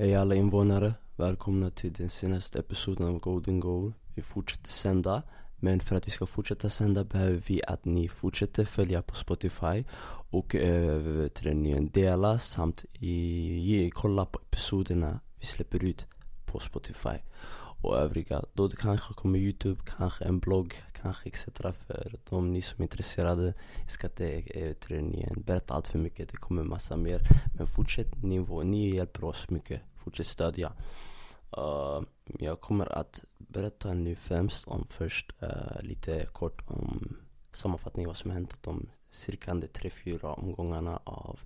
Hej alla invånare, välkomna till den senaste episoden av Golden Goal Vi fortsätter sända, men för att vi ska fortsätta sända behöver vi att ni fortsätter följa på Spotify Och eh, till ni dela samt i, kolla på episoderna vi släpper ut på Spotify och övriga. Då det kanske kommer youtube, kanske en blogg, kanske etc. För de ni som är intresserade. Jag ska inte eh, berätta allt för mycket, det kommer massa mer. Men fortsätt nivå, ni hjälper oss mycket. Fortsätt stödja. Uh, jag kommer att berätta nu främst om först uh, lite kort om sammanfattning vad som hänt de cirka de tre, fyra omgångarna av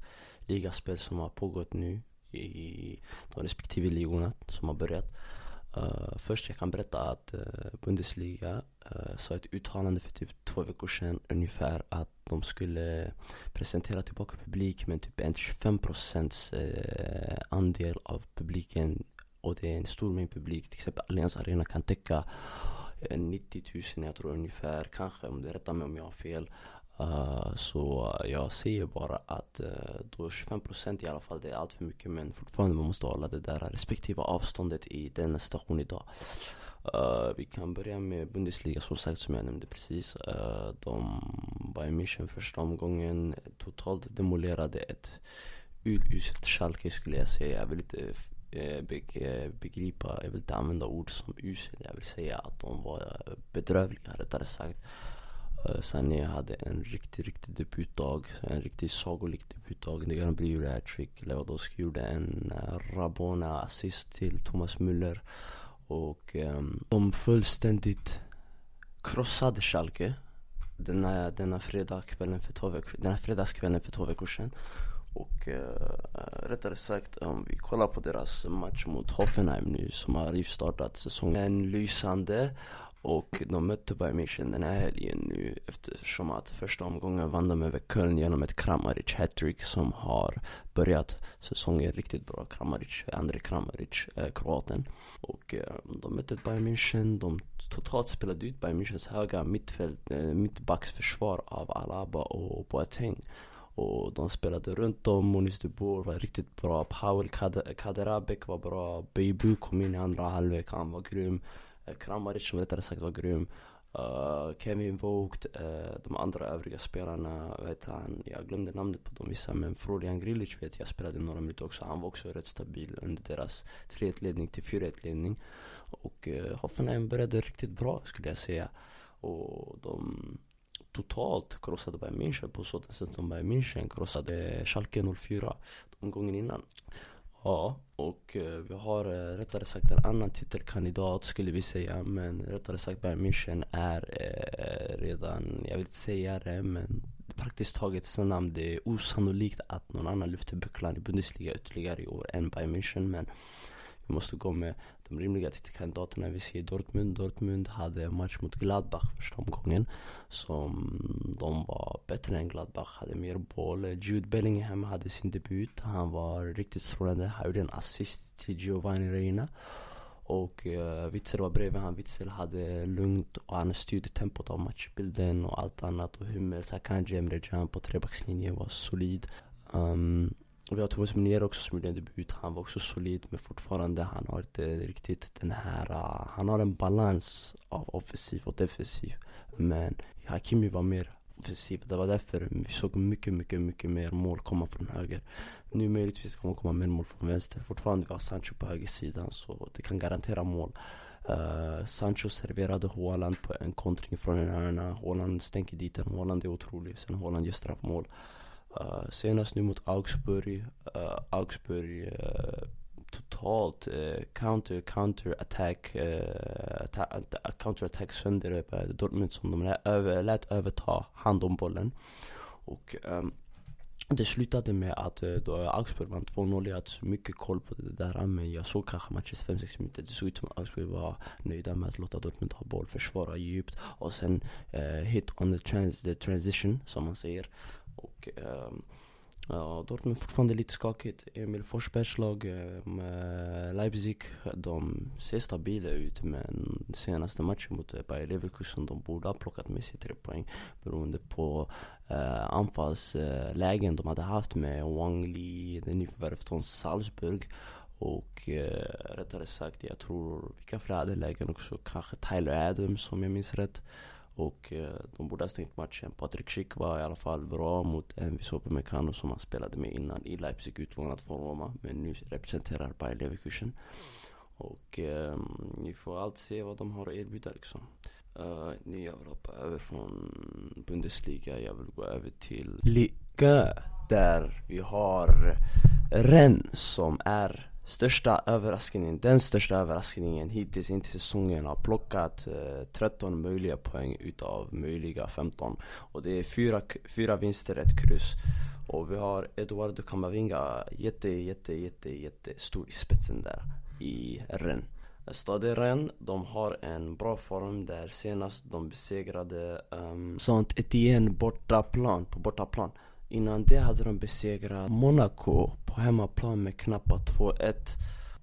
ligaspel som har pågått nu i de respektive ligorna som har börjat. Uh, först jag kan berätta att uh, Bundesliga uh, sa ett uttalande för typ två veckor sedan ungefär att de skulle presentera tillbaka publik med typ en 25% uh, andel av publiken och det är en stor mängd publik. Till exempel Allianz Arena kan täcka 90 000 jag tror ungefär, kanske om du rättar mig om jag har fel. Uh, så jag säger bara att uh, då 25% i alla fall, det är allt för mycket men fortfarande man måste hålla det där respektive avståndet i denna situation idag. Uh, vi kan börja med Bundesliga som sagt som jag nämnde precis. Uh, de Bayern München första omgången totalt demolerade ett uruselt Schalke skulle jag säga. Jag vill inte begripa, jag vill inte använda ord som usel. Jag vill säga att de var bedrövliga rättare sagt. Eh, Sané hade en riktig, riktig debutdag. En riktig sagolik debutdag. Det kan bli hattrick. Lewandowski gjorde en eh, Rabona assist till Thomas Müller. Och um, de fullständigt krossade Schalke denna, denna, fredagskvällen för två veckor, denna fredagskvällen för två veckor sedan. Och uh, rättare sagt, om vi kollar på deras match mot Hoffenheim nu som har startat säsongen lysande och de mötte Bayern München den här helgen nu eftersom att första omgången vann de över Köln genom ett Kramaric hattrick som har börjat säsongen riktigt bra. Kramaric, André Kramaric, eh, kroaten. Och eh, de mötte Bayern München, de totalt spelade ut Bayern Münchens höga mittfält, eh, mittbacksförsvar av Alaba och Boateng. Och de spelade runt om, Moniz de var riktigt bra, Powell Kaderabek var bra, Beibu kom in i andra halvlek, han var grym Eh, Kramaric som rättare sagt var grym. Uh, Kevin Vogt, uh, de andra övriga spelarna, vet han, jag glömde namnet på dem vissa men Florian Grilic vet jag spelade några minuter också. Han var också rätt stabil under deras 3-1 ledning till 4-1 ledning. Och uh, Hoffenheim började riktigt bra skulle jag säga. Och de totalt krossade Bayern München på sådant sätt som Bayern München krossade Schalke 04 omgången innan. Ja, och eh, vi har eh, rättare sagt en annan titelkandidat skulle vi säga. Men rättare sagt Bayern München är eh, redan, jag vill inte säga det men praktiskt taget sina namn. Det är osannolikt att någon annan lyfter bucklan i Bundesliga ytterligare i år än Bayern München. Men vi måste gå med de rimliga titelkandidaterna. Vi ser Dortmund. Dortmund hade match mot Gladbach första omgången. Som de var bättre än Gladbach, hade mer boll. Jude Bellingham hade sin debut. Han var riktigt strålande. Han gjorde en assist till Giovanni Reina. Och uh, Witzel var bredvid han. Witzel hade lugnt och han styrde tempot av matchbilden och allt annat. Och Hummels, Akanji, Emre Can på trebackslinjen var solid. Um, vi har Thomas Menier också som gjorde en debut. Han var också solid men fortfarande han har inte riktigt den här, uh, han har en balans av offensiv och defensiv. Men Hakimi var mer offensiv. Det var därför vi såg mycket, mycket, mycket mer mål komma från höger. Nu möjligtvis kommer det komma mer mål från vänster. Fortfarande vi har Sancho på högersidan så det kan garantera mål. Uh, Sancho serverade Haaland på en kontring från en hörna. Haaland stänker dit den. Haaland är otrolig. Sen Haaland gör straffmål. Uh, senast nu mot Augsburg. Uh, Augsburg uh, totalt counter, counter attack, counter attack sönder Dortmund som de lät, över, lät överta hand om bollen. Och um, det slutade med att då Augsburg vann 2-0. Jag hade så mycket koll på det där men jag såg kanske matchens 5-6 minuter. Det såg ut som att Augsburg var nöjda med att låta Dortmund ha boll, försvara djupt och sen uh, hit on the, trans the transition som man säger. Och ehm, ja, Dortmund är fortfarande lite skakigt. Emil Forsbergs lag med ehm, eh, Leipzig, de ser stabila ut men senaste matchen mot eh, Bayer Leverkusen, de borde ha plockat med sig tre poäng beroende på eh, anfallslägen de hade haft med Wang Li, den nyförvärvet från Salzburg Och eh, rättare sagt, jag tror, vilka fler hade lägen också? Kanske Tyler Adams om jag minns rätt. Och eh, de borde ha stängt matchen. Patrik Schick var i alla fall bra mot Envis Upamecano som han spelade med innan i Leipzig utlånat från Roma. Men nu representerar Bayer Leverkusen. Och eh, vi får allt se vad de har att erbjuda liksom. Eh, uh, nu jag vill hoppa över från Bundesliga, jag vill gå över till Liga Där vi har Rennes som är största överraskningen, den största överraskningen hittills in till säsongen har plockat eh, 13 möjliga poäng utav möjliga 15 Och det är fyra, fyra vinster, ett kryss. Och vi har Eduardo Camavinga, jätte, jätte, jätte, jätte stor i spetsen där i Rennes. Stade Rennes, de har en bra form där. Senast de besegrade ehm, um, Saint Etienne bortaplan, på bortaplan. Innan det hade de besegrat Monaco på hemmaplan med knappa 2-1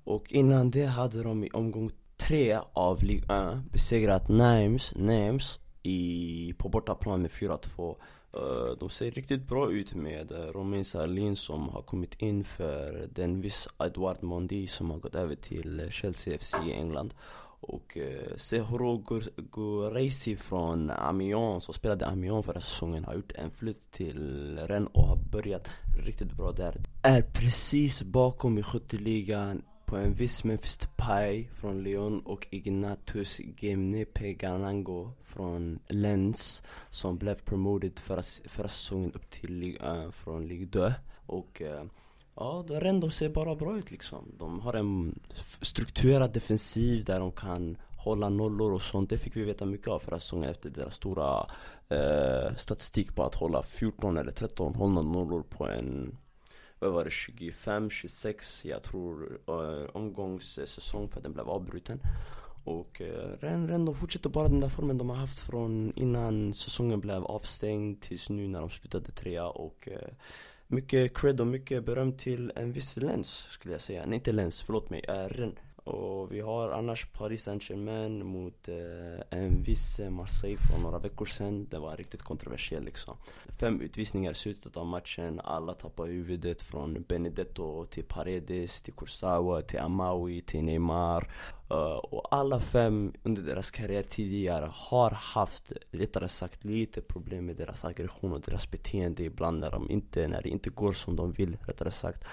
Och innan det hade de i omgång 3 av Ligue 1 besegrat Nimes, Nimes i, på bortaplan med 4-2 uh, eh, De ser riktigt bra ut med uh, Romain Salin som har kommit in för den viss Edouard Mondi som har gått över till eh, Chelsea FC i England och eh, Sehro Gureisi från Amiens, som spelade Amiens förra säsongen, har gjort en flytt till Rennes och har börjat riktigt bra där. Är precis bakom i skytteligan på en viss Memphis Depay från Lyon och Ignatius Gemne Peganango från Lens som blev promoted förra, förra säsongen upp till Ligue 1 från Ligue 2 och eh, Ja, de ser bara bra ut liksom. De har en strukturerad defensiv där de kan hålla nollor och sånt. Det fick vi veta mycket av förra säsongen efter deras stora eh, statistik på att hålla 14 eller 13 hållna nollor på en vad var det, 25, 26 jag tror eh, omgångssäsong för den blev avbruten. Och eh, Ren, Ren de fortsätter bara den där formen de har haft från innan säsongen blev avstängd tills nu när de slutade trea och eh, mycket cred och mycket beröm till en viss Lens skulle jag säga. Nej inte Lens, förlåt mig, Ren. Och vi har annars Paris Saint-Germain mot eh, en viss Marseille från några veckor sedan. Det var riktigt kontroversiellt liksom. Fem utvisningar i slutet av matchen. Alla tappade huvudet från Benedetto till Paredes, till Kursawa, till Amawi, till Neymar. Uh, och alla fem under deras karriär tidigare har haft, rättare sagt, lite problem med deras aggression och deras beteende ibland när, de inte, när det inte går som de vill, rättare sagt.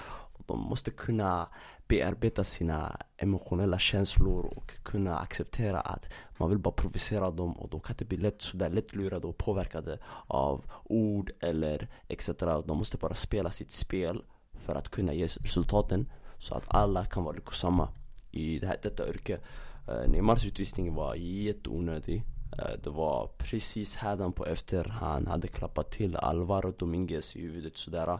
De måste kunna bearbeta sina emotionella känslor och kunna acceptera att man vill bara provocera dem och de kan inte bli lätt sådär lättlurade och påverkade av ord eller etc. De måste bara spela sitt spel för att kunna ge resultaten så att alla kan vara lyckosamma i det här, detta yrke. Uh, Neymars utvisning var jätteonödig. Uh, det var precis hädan på efter han hade klappat till Alvaro Dominguez i huvudet sådär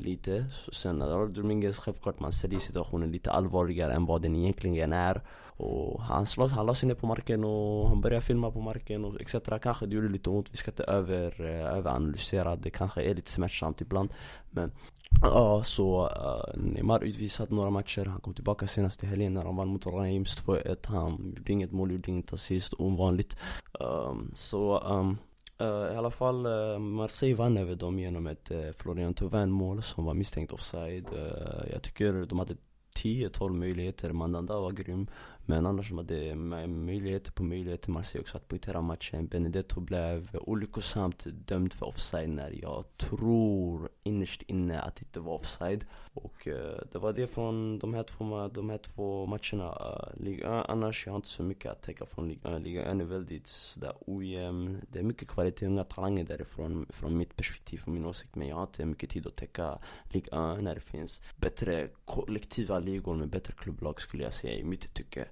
lite. Sen när Dominguez självklart man säljer situationen lite allvarligare än vad den egentligen är. Och han, slåss, han la sig ner på marken och han började filma på marken och etc. Kanske det gjorde lite ont, vi ska inte över, eh, överanalysera. Det kanske är lite smärtsamt ibland. Men Ja, så uh, Neymar utvisat några matcher. Han kom tillbaka senast i helgen när han vann mot Reims 2-1. Han gjorde inget mål, gjorde inget assist, ovanligt. Um, så um, Uh, I alla fall, uh, Marseille vann över dem genom ett uh, Florian Thauvin mål som var misstänkt offside. jag tycker de hade 10-12 möjligheter, Mandanda var grym men annars de hade möjligheter på möjligheter. Marseille också att poängtera matchen. Benedetto blev olyckosamt dömd för offside när jag tror innerst inne att det inte var offside. Och eh, det var det från de här två, de här två matcherna eh, uh, Liga eh, annars jag har inte så mycket att täcka från Liga Liga är väldigt sådär ojämn. Det är mycket kvalitet, unga talanger därifrån från mitt perspektiv, från min åsikt Men jag har inte mycket tid att täcka Liga när det finns bättre kollektiva ligor med bättre klubblag skulle jag säga i mitt tycke.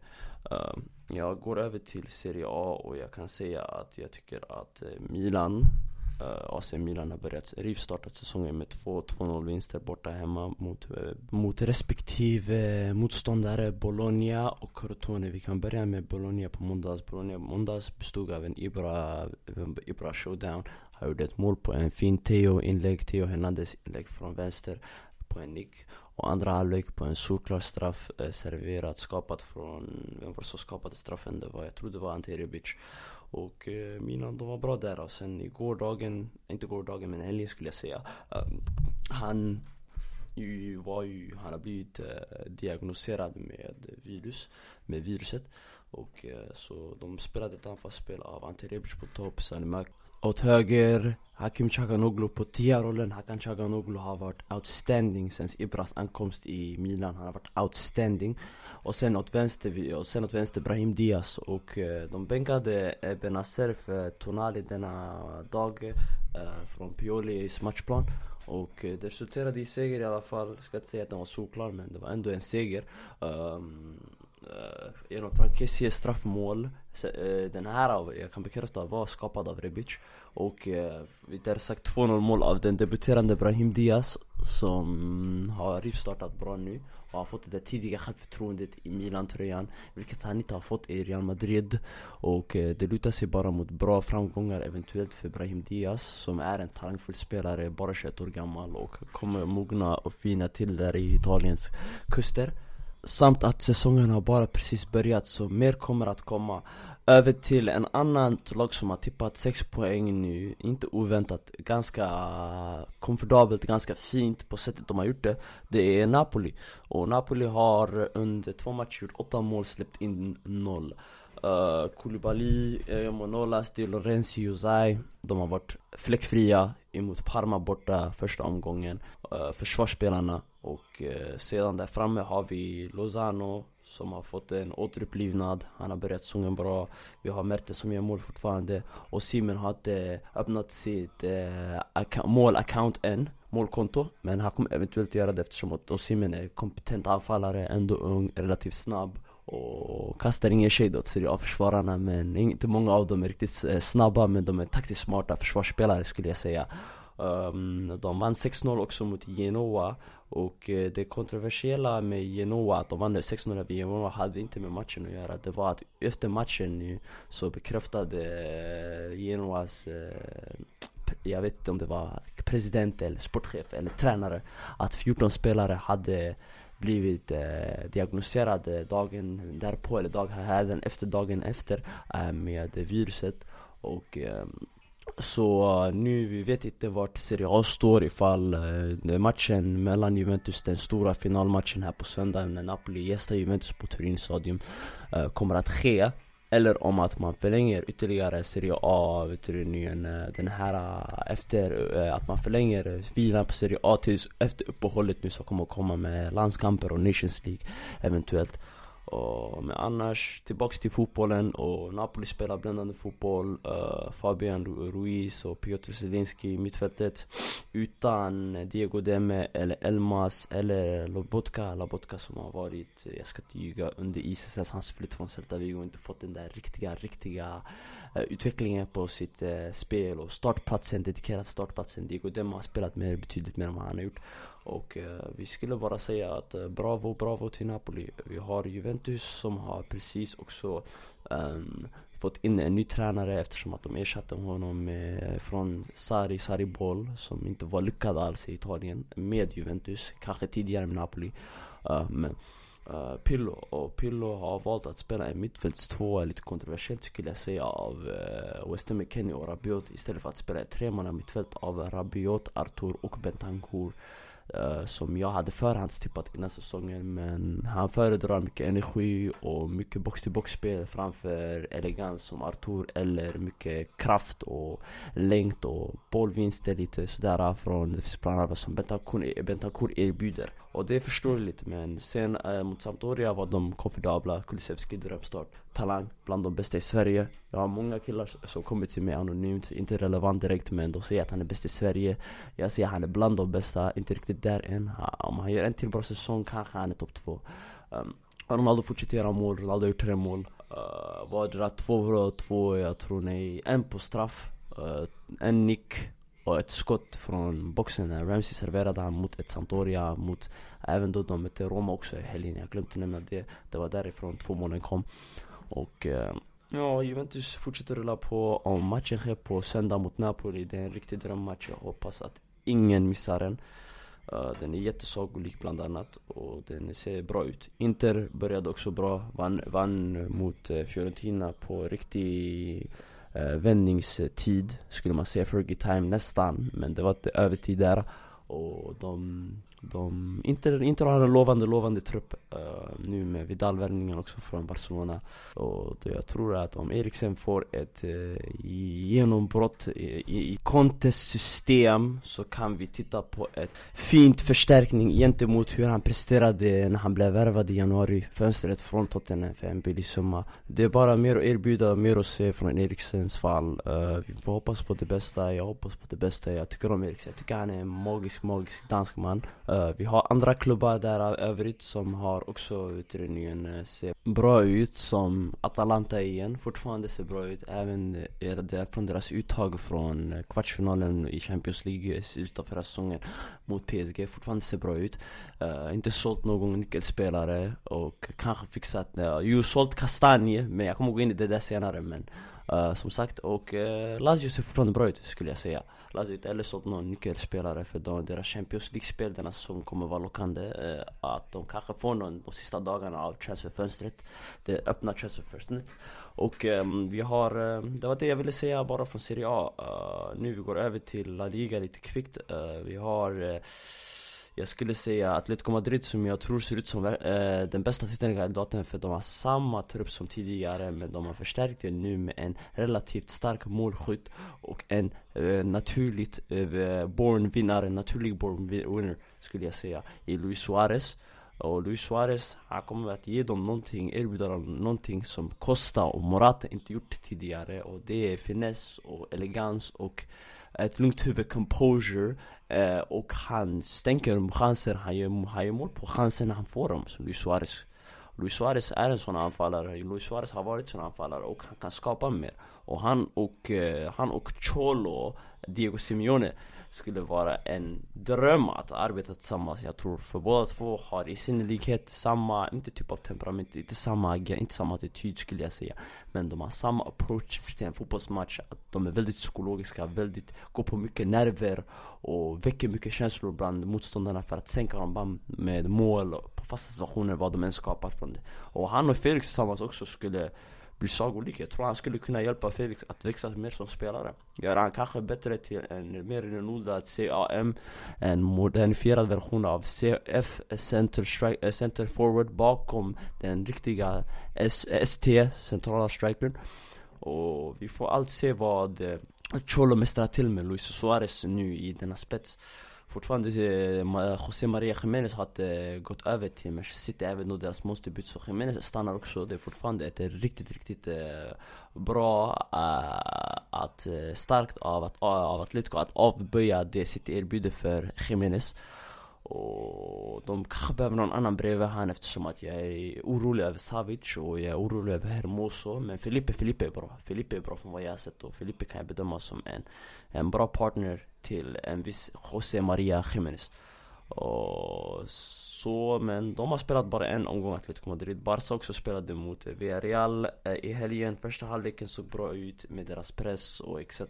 Jag går över till Serie A och jag kan säga att jag tycker att Milan Eh, AC Milan har börjat rivstartat säsongen med 2-0 vinster borta hemma mot, eh, mot respektive motståndare Bologna och Crotone. Vi kan börja med Bologna på måndags. Bologna måndags bestod av en Ibra, Ibra showdown. Han gjorde ett mål på en fin Theo inlägg, Theo Hernandez inlägg från vänster på en nick och andra halvlek på en solklar straff eh, serverat, skapat från, vem var det som skapade straffen? Det var, jag tror det var Ante Rebic och eh, Milan, de var bra där. Och sen i gårdagen, inte gårdagen men helgen skulle jag säga ehm, Han ju, var ju, han har blivit eh, diagnostiserad med virus, med viruset. Och eh, så de spelade ett anfallsspel av Ante Rebic på topp, Sanimak åt höger, Hakim Chaganoglu. På tia-rollen Hakan Chaganoglu har varit outstanding sen Ibras ankomst i Milan. Han har varit outstanding. Och sen åt vänster, och sen åt vänster Brahim Diaz. Och eh, de bänkade Benazer för Tonali denna dag eh, Från Piolis matchplan. Och eh, det resulterade i seger i alla fall, jag ska inte säga att den var solklar men det var ändå en seger. Ehm, eh, um, uh, genom Frank Kessies straffmål Eh, den här, jag kan bekräfta, var skapad av Rebic. Och uh, sagt 2-0 mål av den debuterande Brahim Diaz Som har rivstartat bra nu och har fått det där tidiga självförtroendet i Milan-tröjan Vilket han inte har fått i Real Madrid. Och eh, det lutar sig bara mot bra framgångar eventuellt för Brahim Diaz Som är en talangfull spelare, bara 21 år gammal och kommer mogna och fina till där i Italiens kuster. Samt att säsongen har bara precis börjat så mer kommer att komma. Över till en annan lag som har tippat 6 poäng nu, inte oväntat, ganska komfortabelt, ganska fint på sättet de har gjort det. Det är Napoli. Och Napoli har under två matcher gjort 8 mål, släppt in 0 uh, eh, Koulibaly, eh, Monolas, Di Lorenzi, Josai De har varit fläckfria emot Parma borta första omgången eh, Försvarsspelarna. Och eh, sedan där framme har vi Lozano som har fått en återupplivnad. Han har börjat säsongen bra. Vi har Mertes som gör mål fortfarande. Och Simon har inte öppnat sitt uh, än Målkonto. Men han kommer eventuellt göra det eftersom att Simon är kompetent anfallare, ändå ung, relativt snabb och kastar ingen shade åt Serie A-försvararna men inte många av dem är riktigt eh, snabba men de är taktiskt smarta försvarsspelare skulle jag säga. Um, De vann 6-0 också mot Genoa och eh, det kontroversiella med Genoa, att de vann 6-0 över Genoa hade inte med matchen att göra. Det var att efter matchen nu så bekräftade eh, Genoas eh, jag vet inte om det var president eller sportchef eller tränare Att 14 spelare hade blivit eh, diagnostiserad eh, dagen därpå eller dagen efter dagen efter eh, med viruset. Och eh, så nu, vi vet inte vart Serie A står ifall eh, matchen mellan Juventus, den stora finalmatchen här på söndag när Napoli gästar Juventus på Turin stadion eh, kommer att ske eller om att man förlänger ytterligare Serie A, vet du, eh, den här eh, efter eh, att man förlänger vilan på Serie A tills efter uppehållet nu så kommer komma med landskamper och Nations League eventuellt och, men annars, tillbaks till fotbollen och Napoli spelar bländande fotboll. Uh, Fabian Ruiz och Piotr Zelinski i mittfältet. Utan Diego Demme eller Elmas eller Lobotka. Lobotka som har varit, jag ska inte ljuga, under ISS hans flytt från Celta Vigo och inte fått den där riktiga, riktiga uh, utvecklingen på sitt uh, spel. Och startplatsen, dedikerad startplatsen. Diego Demme har spelat mer, betydligt mer än vad han har gjort och eh, vi skulle bara säga att eh, bravo, bravo till Napoli. Vi har Juventus som har precis också um, fått in en ny tränare eftersom att de ersatte honom med, från Sari, Sari Boll som inte var lyckad alls i Italien med Juventus, kanske tidigare med Napoli. Uh, men uh, Pillo, och Pillo har valt att spela en mittfältstvåa, lite kontroversiellt skulle jag säga, av uh, Weston McKennie och Rabiot istället för att spela ett tremanna mittfält av Rabiot, Artur och Bentancourt Uh, som jag hade förhandstippat innan säsongen men han föredrar mycket energi och mycket box-till-box-spel framför elegans som Artur eller mycket kraft och längd och bollvinster lite sådär eh, från spelarna som eh, Bentancur erbjuder. Och det är förståeligt men sen uh, mot Sampdoria var de komfortabla, Kulusevski drömstart. Talang, bland de bästa i Sverige. Jag har många killar som kommer till mig anonymt, inte relevant direkt men de säger att han är bäst i Sverige. Jag säger att han är bland de bästa, inte riktigt där än. Om han gör en till bra säsong kanske han är topp två. Um, Ronaldo fortsätter göra mål, Ronaldo har gjort tre mål. Uh, är det två bra, två, jag tror nej, en på straff uh, En nick och ett skott från boxen när Ramsey serverade han mot ett Sampdoria mot Även då de mötte Roma också i helgen, jag glömde nämna det. Det var därifrån två målen kom. Och eh, ja, Juventus fortsätter rulla på. Om matchen sker på söndag mot Napoli, det är en riktig drömmatch. Jag hoppas att ingen missar den. Uh, den är jättesagolik bland annat och den ser bra ut. Inter började också bra, vann, vann mot uh, Fiorentina på riktig uh, vändningstid skulle man säga, Fergie time nästan. Men det var inte övertid där. Och de de Inter, Inter har en lovande, lovande trupp uh, nu med Vidal-värvningen också från Barcelona. Och då jag tror att om Eriksen får ett uh, genombrott i, i, i Contes system så kan vi titta på ett fint förstärkning gentemot hur han presterade när han blev värvad i januari Fönstret från Tottenham för en billig summa. Det är bara mer att erbjuda, mer att se från Eriksens fall. Uh, Vi får hoppas på det bästa, jag hoppas på det bästa. Jag tycker om Eriksen, jag tycker han är en magisk, magisk dansk man. Uh, vi har andra klubbar där övrigt som har också utredningen eh, ser bra ut som Atalanta igen. Fortfarande ser bra ut. Även eh, från deras uttag från eh, kvartsfinalen i Champions League i slutet av förra säsongen mot PSG fortfarande ser bra ut. Uh, Inte sålt någon nyckelspelare och kanske fixat, uh, jo sålt Kastanje men jag kommer gå in i det där senare men Uh, som sagt, och uh, Lazio ser fortfarande bra ut skulle jag säga. Lazio har inte heller sålt någon nyckelspelare för de, deras Champions League-spel denna som kommer vara lockande. Uh, Att de kanske får någon de sista dagarna av transferfönstret. Det öppna transferfönstret. Och um, vi har, uh, det var det jag ville säga bara från Serie A. Nu vi går över till La Liga lite kvickt. Vi har jag skulle säga Atletico Madrid som jag tror ser ut som eh, den bästa titelkandidaten för de har samma trupp som tidigare men de har förstärkt det nu med en relativt stark målskytt och en eh, naturligt eh, born vinnare, naturlig born winner skulle jag säga i Luis Suarez. Och Luis Suarez, han kommer att ge dem någonting, erbjuda dem någonting som Costa och Morata inte gjort tidigare och det är finess och elegans och ett lugnt huvud, composure eh, Och han stänker chanser, han gör, han gör mål på chanser när han får dem, som Luis Suarez. Luis Suarez är en sån anfallare, Luis Suarez har varit en sån anfallare och han kan skapa mer. Och han och, eh, han och Cholo, Diego Simeone skulle vara en dröm att arbeta tillsammans. Jag tror för båda två har i synnerlighet samma, inte typ av temperament, inte samma, inte samma attityd skulle jag säga. Men de har samma approach. Till en fotbollsmatch Att de är väldigt psykologiska, väldigt, går på mycket nerver Och väcker mycket känslor bland motståndarna för att sänka dem med mål på fasta situationer, vad de än skapar från det. Och han och Felix tillsammans också skulle blir sagolik. Jag tror han skulle kunna hjälpa Felix att växa mer som spelare. Göra han kanske bättre till en mer renodlad CAM, en modernifierad version av CF, center, strike, eh, center forward bakom den riktiga ST, centrala strikern. Och vi får allt se vad eh, Cholo mästrar till med Luis Suarez nu i denna spets fortfarande eh, eh, José Maria Jiménez har inte eh, gått över till Manchester City även om deras monsterbyte. så Jiménez stannar också Det är fortfarande ett riktigt, riktigt bra, att, starkt av, att, av Atletico att avböja det City erbjuder för Jiménez och de kanske behöver någon annan bredvid han eftersom att jag är orolig över Savic och jag är orolig över Hermoso. Men Felipe, Felipe är bra. Felipe är bra från vad jag har sett och Felipe kan jag bedöma som en, en bra partner till en viss José Maria Jiménez. Och så, men de har spelat bara en omgång Atletico Madrid. Barca också spelade mot Villarreal eh, i helgen. Första halvleken såg bra ut med deras press och etc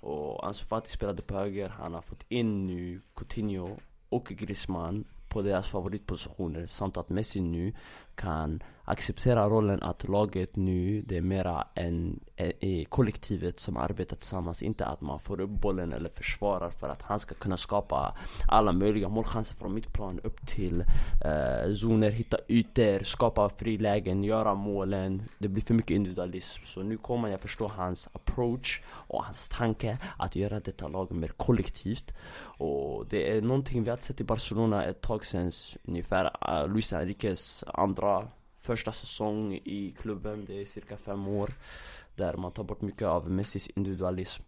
Och Ansu Fati spelade på höger, han har fått in nu Coutinho och Griezmann på deras favoritpositioner samt att Messi nu kan acceptera rollen att laget nu, det är mera en, en, kollektivet som arbetar tillsammans Inte att man får upp bollen eller försvarar för att han ska kunna skapa alla möjliga målchanser från mittplan upp till eh, zoner, hitta ytor, skapa frilägen, göra målen. Det blir för mycket individualism Så nu kommer jag förstå hans approach och hans tanke att göra detta lag mer kollektivt. Och det är någonting vi har sett i Barcelona ett tag sedan ungefär eh, Luis Enriques andra första säsong i klubben, det är cirka fem år Där man tar bort mycket av Messis individualism.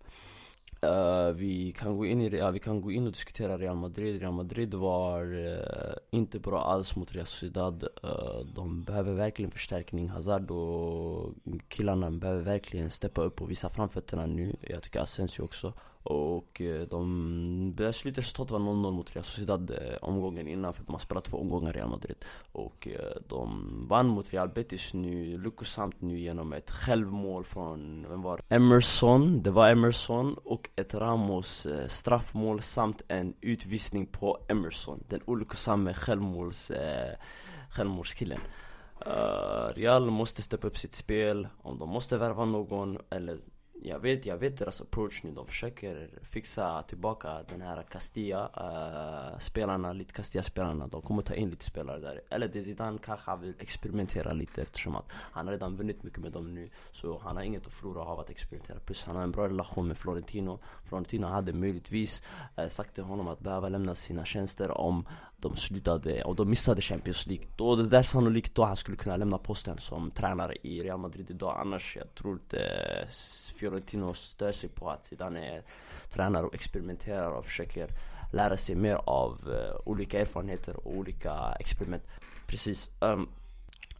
Uh, vi, kan gå in i, ja, vi kan gå in och diskutera Real Madrid. Real Madrid var uh, inte bra alls mot Real Sociedad. Uh, De behöver verkligen förstärkning. Hazard och killarna behöver verkligen steppa upp och visa framfötterna nu. Jag tycker Asensio också och eh, de, de, slutresultatet var 0-0 mot Real Sociedad eh, omgången innan för de har spelat två omgångar Real Madrid. Och eh, de vann mot Real Betis nu, lyckosamt nu genom ett självmål från, vem var det? Emerson, det var Emerson och ett Ramos straffmål samt en utvisning på Emerson. Den olyckosamme självmåls, självmordskillen Real måste steppa upp sitt spel, om de måste värva någon eller jag vet, jag vet deras approach nu. De försöker fixa tillbaka den här Castilla-spelarna, eh, uh, lite Castilla-spelarna. De kommer ta in lite spelare där. Eller det Zidane kanske vill experimentera lite eftersom att han har redan vunnit mycket med dem nu. Så han har inget att förlora av att experimentera. Plus han har en bra relation med Florentino. Florentino hade möjligtvis uh, sagt till honom att behöva lämna sina tjänster om de slutade, och de missade Champions League. Då det där sannolikt då han skulle kunna lämna posten som tränare i Real Madrid idag. Annars jag tror inte eh, Fiorentino stör sig på att Zidane tränar och experimenterar och försöker lära sig mer av uh, olika erfarenheter och olika experiment. Precis. Um,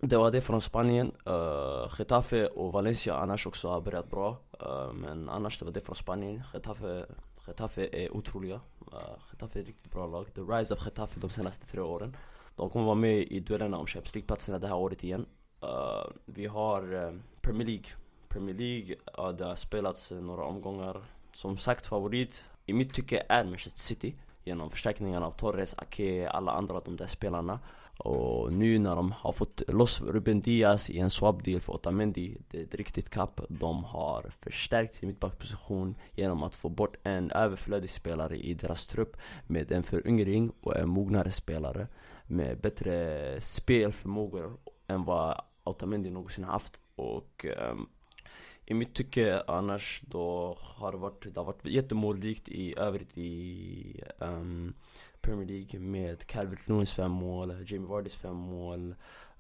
det var det från Spanien. Uh, Getafe och Valencia annars också har börjat bra. Uh, men annars det var det från Spanien. Getafe, Getafe är otroliga. Uh, Getafe är ett riktigt bra lag. The rise of Getafe de senaste tre åren. De kommer vara med i duellerna om Champions League-platserna det här året igen. Uh, vi har uh, Premier League Premier League, ja, det har spelats några omgångar. Som sagt, favorit i mitt tycke är Manchester City. Genom förstärkningarna av Torres, Ake, alla andra av de där spelarna. Och nu när de har fått loss Ruben Diaz i en swap deal för Otamendi, det är ett riktigt kapp. De har förstärkt sin mittbackposition genom att få bort en överflödig spelare i deras trupp med en föryngring och en mognare spelare med bättre spelförmågor än vad Otamendi någonsin haft. Och um, i mitt tycke annars då har det varit, det har varit jättemålrikt i övrigt i um, Premier League med Calvert Lewins fem mål, Jamie Vardys fem mål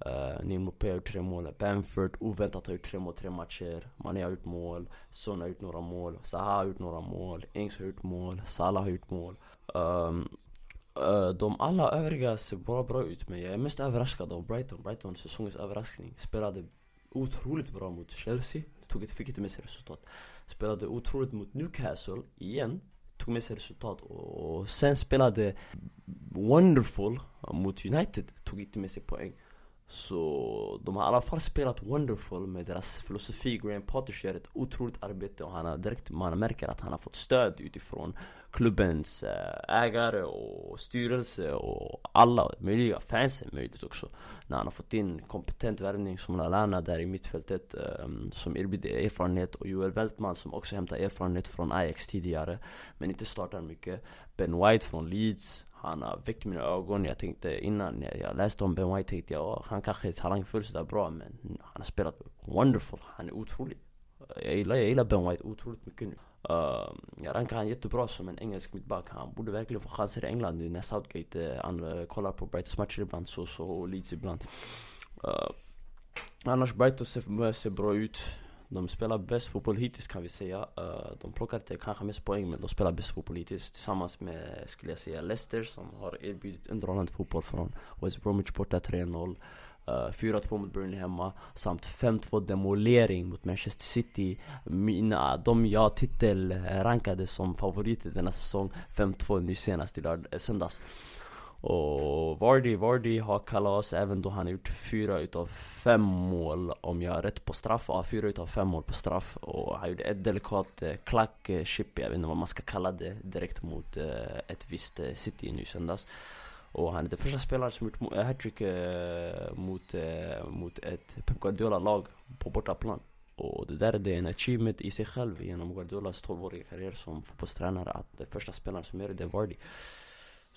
uh, Neil Mopé har gjort tre mål, Bamford oväntat har gjort tre mål tre matcher Mané har gjort mål, Son har gjort några mål, Zaha har gjort några mål, Ings har gjort mål, Salah har gjort mål. Um, uh, De alla övriga ser bara bra ut men jag är mest överraskad av Brighton, Brighton säsongens överraskning Spelade otroligt bra mot Chelsea tog ett, fick inte med sig resultat. Spelade otroligt mot Newcastle igen, tog med sig resultat och sen spelade Wonderful mot United, tog inte med sig poäng. Så de har i alla fall spelat Wonderful med deras filosofi. Graham Potters gör ett otroligt arbete och han har direkt, man märker att han har fått stöd utifrån klubbens eh, ägare och styrelse och alla möjliga fansen möjligt också. När han har fått in kompetent värvning som Lallana där i mittfältet ehm, som erbjuder erfarenhet och Joel Weltman som också hämtar erfarenhet från Ajax tidigare men inte startar mycket. Ben White från Leeds han eh, har väckt mina ögon. Jag tänkte innan jag läste om Ben White tänkte jag han kanske är talangfull sådär bra men han har spelat wonderful. Han är otrolig. Jag gillar, jag gillar Ben White otroligt mycket nu. Uh, jag rankar han jättebra som en engelsk mittback. Han borde verkligen få chanser i England nu när Southgate uh, kollar på Brightons matcher ibland så, så och Leeds ibland. Uh, annars Brighton ser, ser bra ut. De spelar bäst fotboll hittills kan vi säga. Eh, de plockar inte kanske mest poäng men de spelar bäst fotboll hittills tillsammans med, skulle jag säga, Leicester som har erbjudit underhållande fotboll från West Bromwich borta 3-0. 4-2 eh, mot Burnley hemma samt 5-2 demolering mot Manchester City. Mina, de jag titelrankade som favoriter denna säsong 5-2 nu senast i lörd- eh, söndags. Och Vardy, Vardy har kalas även då han har gjort fyra utav fem mål om jag har rätt på straff. Ja, fyra utav fem mål på straff. Och han gjorde ett delikat eh, klack-chip, jag vet inte vad man ska kalla det, direkt mot eh, ett visst eh, City nu söndags. Och han är den första spelaren som gjort eh, hattrick eh, mot, eh, mot ett Pep Guardiola-lag på bortaplan. Och det där är en achievement i sig själv genom Guardiolas 12-åriga karriär som fotbollstränare att den första spelaren som gör det är Vardy.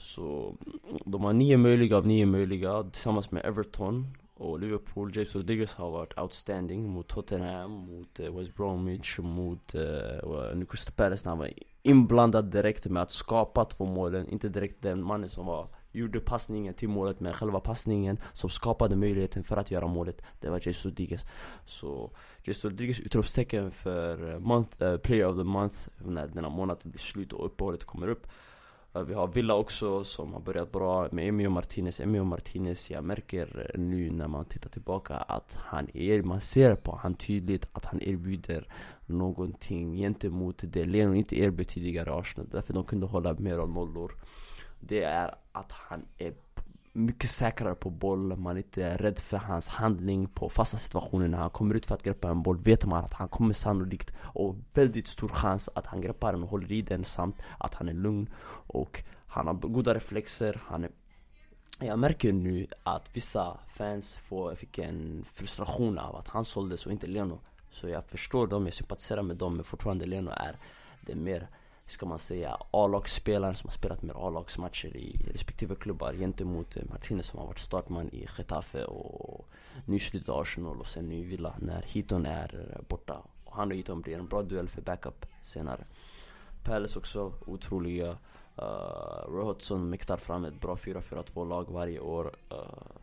Så mm, de har nio möjliga av nio möjliga tillsammans med Everton och Liverpool. James Rodriguez har varit outstanding mot Tottenham, mot eh, West Bromwich, mot uh, Crystal Palace när han var inblandad direkt med att skapa två målen. Inte direkt den mannen som var gjorde passningen till målet men själva passningen som skapade möjligheten för att göra målet Det var Jesus Rodriguez Så Jesus Rodriguez utropstecken för month, uh, Player of the Month när denna månad blir slut och uppehållet kommer upp Eh, vi har Villa också som har börjat bra med Emio Martinez. Emio Martinez, jag märker eh, nu när man tittar tillbaka att han är, man ser på han tydligt att han erbjuder någonting gentemot det Leno inte erbjöd tidigare i Arsenal. Därför de kunde hålla mer av nollor. Det är att han är mycket säkrare på boll, man är inte rädd för hans handling på fasta situationer. När han kommer ut för att greppa en boll vet man att han kommer sannolikt och väldigt stor chans att han greppar den och håller i den samt att han är lugn. Och han har goda reflexer, han är jag märker nu att vissa fans får, fick en frustration av att han såldes och inte Leno. Så jag förstår dem, jag sympatiserar med dem men fortfarande Leno är det mer ska man säga A-lagsspelare som har spelat mer A-lagsmatcher i respektive klubbar gentemot eh, Martinez som har varit startman i Getafe och nyslut Arsenal och sen nu Villa när Heaton är eh, borta. Och han och Heaton blir en bra duell för backup senare. Palace också otroliga. Eh, uh, Roy Hodgson mäktar fram ett bra 4-4-2 lag varje år. Uh,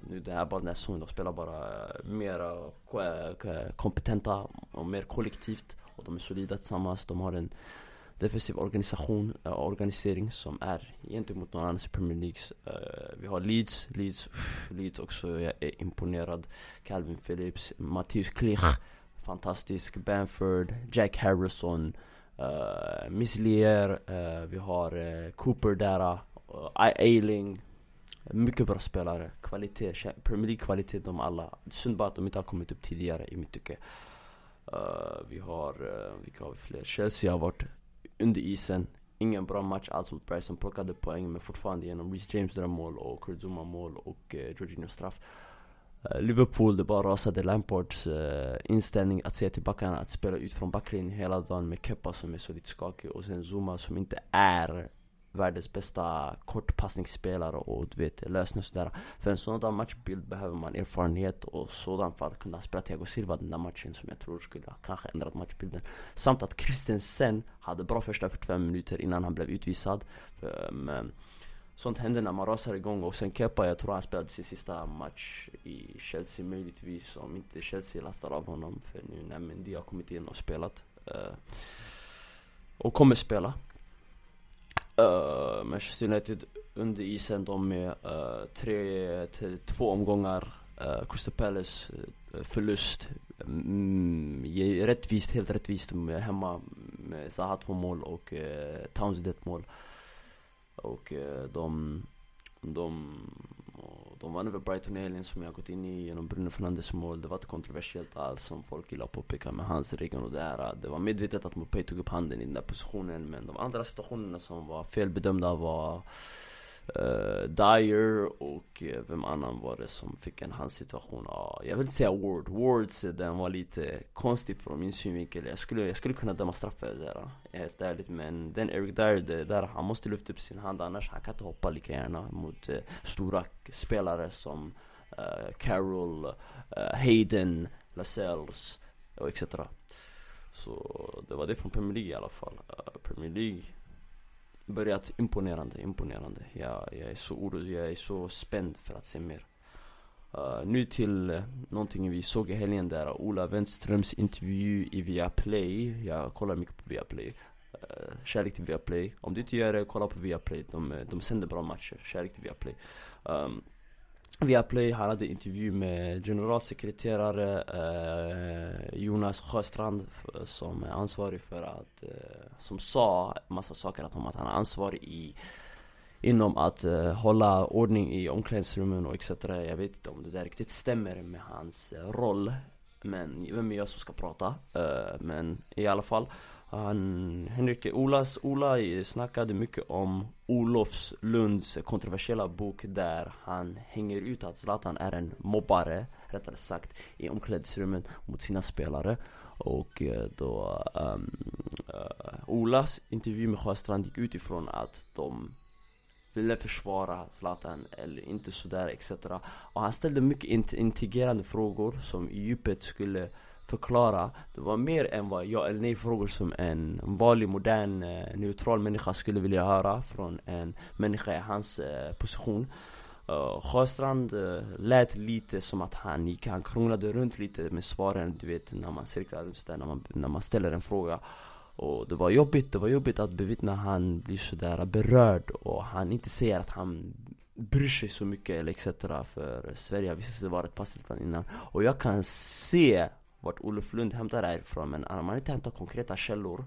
nu det här bara den här säsongen, de spelar bara mer uh, kompetenta och mer kollektivt. Och de är solida tillsammans. De har en defensiv organisation, uh, organisering som är gentemot någon annan i Premier League. Uh, eh, vi har Leeds, Leeds, pff, Leeds också, jag är imponerad. Calvin Phillips, Mattias Klich, fantastisk. Bamford, Jack Harrison, uh, Miss Lear, uh, vi har uh, Cooper där, uh, Ailing. Mycket bra spelare, kvalitet, Premier League-kvalitet de alla. Synd bara att de inte har kommit upp tidigare i mitt tycke. Uh, vi har, uh, vilka har vi fler? Chelsea har varit under isen. Ingen bra match alls mot Bryson. plockade poäng men fortfarande genom Reece James mål och Kurt Zuma mål och eh, Jorginho straff. Eh, Liverpool, det bara rasade Lampards uh, inställning att se till backarna, att spela ut från backlinjen hela dagen med Kepa som är så lite skakig och sen Zuma som inte är världens bästa kortpassningsspelare och du vet lösningar sådär. För en sådan matchbild behöver man erfarenhet och sådan att kunna spela Thiago Silva den där matchen som jag tror skulle kanske ändrat matchbilden. Samt att Christensen hade bra första 45 minuter innan han blev utvisad. Men sånt händer när man rasar igång och sen Kepa, jag tror han spelade sin sista match i Chelsea möjligtvis om inte Chelsea lastar av honom för nu när Mendy har kommit in och spelat. Eh, och kommer spela uh, Manchester United under isen, de med uh, tre till två omgångar uh, Crystal Palace uh, förlust. Mm, Rättvist, helt rättvist med hemma med Zaha två mål och uh, Townsend ett mål. Och uh, de, de de vann över Brighton i helgen som jag gått in i genom Bruno Fernandes mål. Det var inte kontroversiellt alls som folk gillar att påpeka med hans regeln och det här. Det var medvetet att Mopay tog upp handen i den där positionen men de andra situationerna som var felbedömda var uh, Dyer och uh, vem annan var det som fick en handsituation? Uh, jag vill inte säga Ward, Wards den var lite konstig från min synvinkel. Jag skulle, jag skulle kunna döma straff för det där Helt ärligt. Men den Eric Dyer, det där, han måste lyfta upp sin hand annars han kan inte hoppa lika gärna mot uh, stora spelare som uh, Carroll, uh, Hayden, Lascelles och etc Så det var det från Premier League i alla fall. Premier League börjat imponerande, imponerande. Jag, jag är så orolig, jag är så spänd för att se mer. Uh, nu till uh, någonting vi såg i helgen där, Ola Wenströms intervju i Viaplay. Jag kollar mycket på Viaplay. Uh, kärlek till Viaplay. Om du inte gör det, kolla på Viaplay. De, de sänder bra matcher. Kärlek till Viaplay. Um, Viaplay, han hade intervju med generalsekreterare eh, Jonas Sjöstrand som är ansvarig för att, eh, som sa massa saker om att han är ansvarig i Inom att eh, hålla ordning i omklädningsrummen och etc. Jag vet inte om det där riktigt stämmer med hans eh, roll Men vem är jag som ska prata? Eh, men i alla fall han, Henrik Olas, Ola snackade mycket om Olofs Lunds kontroversiella bok där han hänger ut att Zlatan är en mobbare, rättare sagt, i omklädningsrummet mot sina spelare. Och eh, då um, uh, Olas intervju med Sjöstrand gick utifrån att de ville försvara Zlatan eller inte sådär etc. Och han ställde mycket integrerande frågor som i djupet skulle förklara. Det var mer än vad ja eller nej frågor som en vanlig modern eh, neutral människa skulle vilja höra från en människa i hans eh, position. Uh, Sjöstrand uh, lät lite som att han gick, han krånglade runt lite med svaren du vet när man cirklar runt sådär, när man, när man ställer en fråga. Och det var jobbigt, det var jobbigt att bevittna han blir sådär berörd och han inte säger att han bryr sig så mycket eller etc för Sverige har visat sig vara ett passivt innan. Och jag kan se vart Olof Lund hämtar det här ifrån men man inte hämtar konkreta källor.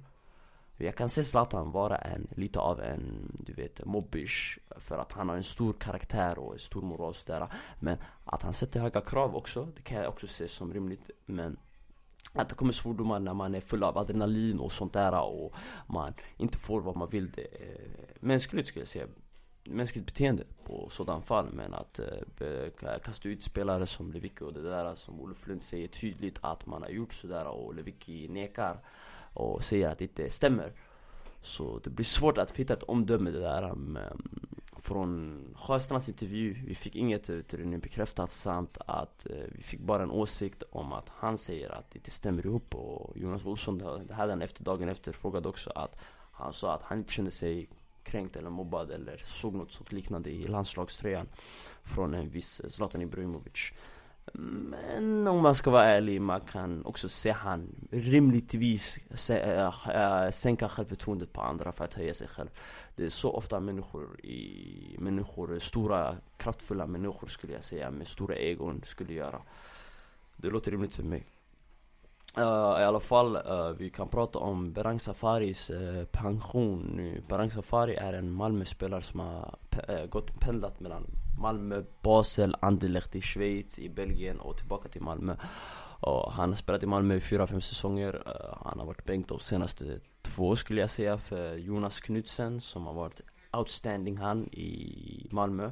Jag kan se Zlatan vara en, lite av en, du vet, mobbish För att han har en stor karaktär och en stor moral och sådär. Men att han sätter höga krav också, det kan jag också se som rimligt. Men att det kommer svordomar när man är full av adrenalin och sånt där och man inte får vad man vill det är mänskligt skulle jag säga mänskligt beteende på sådana fall men att eh, kasta ut spelare som Lewicki och det där som Olof Lund säger tydligt att man har gjort sådär och Lewicki nekar och säger att det inte stämmer. Så det blir svårt att hitta ett omdöme det där men från Sjöstrands intervju, vi fick inget eh, utrymme bekräftat samt att eh, vi fick bara en åsikt om att han säger att det inte stämmer ihop. Och Jonas Olsson, det hade han efter dagen efter frågade också att han sa att han inte kände sig kränkt eller mobbad eller såg något sånt liknande i landslagströjan från en viss Zlatan Ibrahimovic. Men om man ska vara ärlig, man kan också se han rimligtvis eh, eh, sänka självförtroendet på andra för att höja sig själv. Det är så ofta människor, i, människor, stora kraftfulla människor skulle jag säga, med stora egon skulle göra. Det låter rimligt för mig. Uh, I alla fall, uh, vi kan prata om Berang Safaris uh, pension nu. Berang Safari är en Malmö-spelare som har gått pendlat mellan Malmö, Basel, Anderlecht i Schweiz, i Belgien och tillbaka till Malmö. Han har spelat i Malmö i fyra, fem säsonger. han har varit bänk de senaste två skulle jag säga för Jonas Knudsen som har varit outstanding han i Malmö.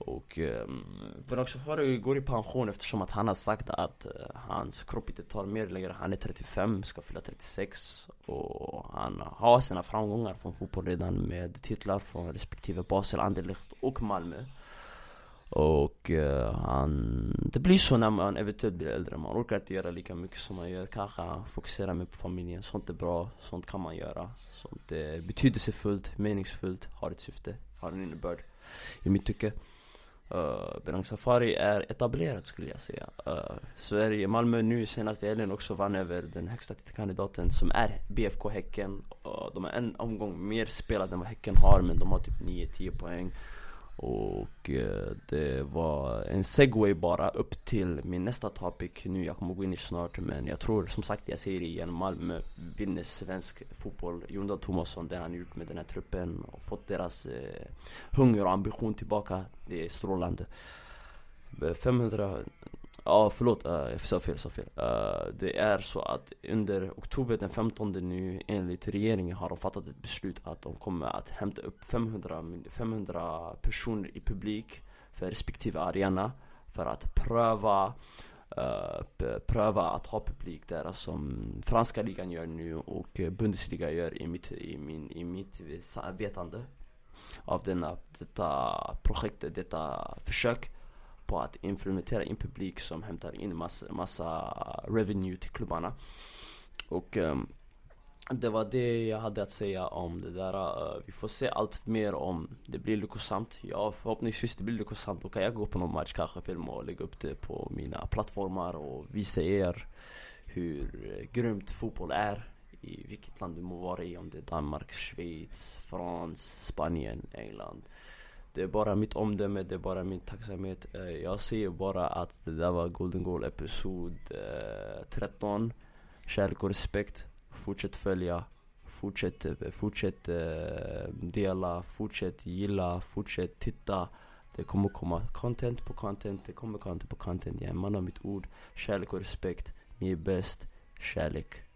Och um, Benak Safari går i pension eftersom att han har sagt att uh, hans kropp inte tar mer längre. Han är 35, ska fylla 36 och han har sina framgångar från fotboll redan med titlar från respektive Basel, Anderlecht och Malmö. Och uh, han, det blir så när man eventuellt blir äldre, man orkar inte göra lika mycket som man gör. Kanske fokusera mer på familjen, sånt är bra, sånt kan man göra. Sånt är betydelsefullt, meningsfullt, har ett syfte, har en innebörd I mitt tycke. Eh, uh, Berang Safari är etablerat skulle jag säga. Uh, Sverige, Malmö nu senaste helgen också vann över den högsta titelkandidaten som är BFK Häcken. Uh, de har en omgång mer spelad än vad Häcken har men de har typ 9-10 poäng. Och eh, det var en segway bara upp till min nästa topic. Nu, jag kommer gå in i snart men jag tror som sagt, jag säger det igen, Malmö vinner svensk fotboll. Jon Dahl Tomasson, det han gjort med den här truppen och fått deras eh, hunger och ambition tillbaka, det är strålande. Eh, 500 Ja förlåt, uh, jag sa fel, sa fel. Uh, det är så att under oktober den 15 nu enligt regeringen har de fattat ett beslut att de kommer att hämta upp 500, 500 personer i publik för respektive arena för att pröva Uh, pröva att ha publik där som franska ligan gör nu och Bundesliga gör i mitt, i min, i mitt vetande av denna, detta projekt, detta försök på att implementera en publik som hämtar in massa, massa revenue till klubbarna. Och um, det var det jag hade att säga om det där. Uh, vi får se allt mer om det blir lyckosamt. Ja, förhoppningsvis det blir lyckosamt. Då kan jag gå på någon match, kanske filma och lägga upp det på mina plattformar och visa er hur grymt fotboll är i vilket land du må vara i. Om det är Danmark, Schweiz, Frans, Spanien, England. Det är bara mitt omdöme, det är bara min tacksamhet. Eh, jag säger bara att det där var Golden Goal episod eh, 13. Kärlek och respekt. Fortsätt följa. Fortsätt, eh, fortsätt dela, fortsätt gilla, fortsätt titta. Det kommer komma content på content, det kommer content på content. Jag är en man av mitt ord. Kärlek och respekt. Ni är bäst. Kärlek.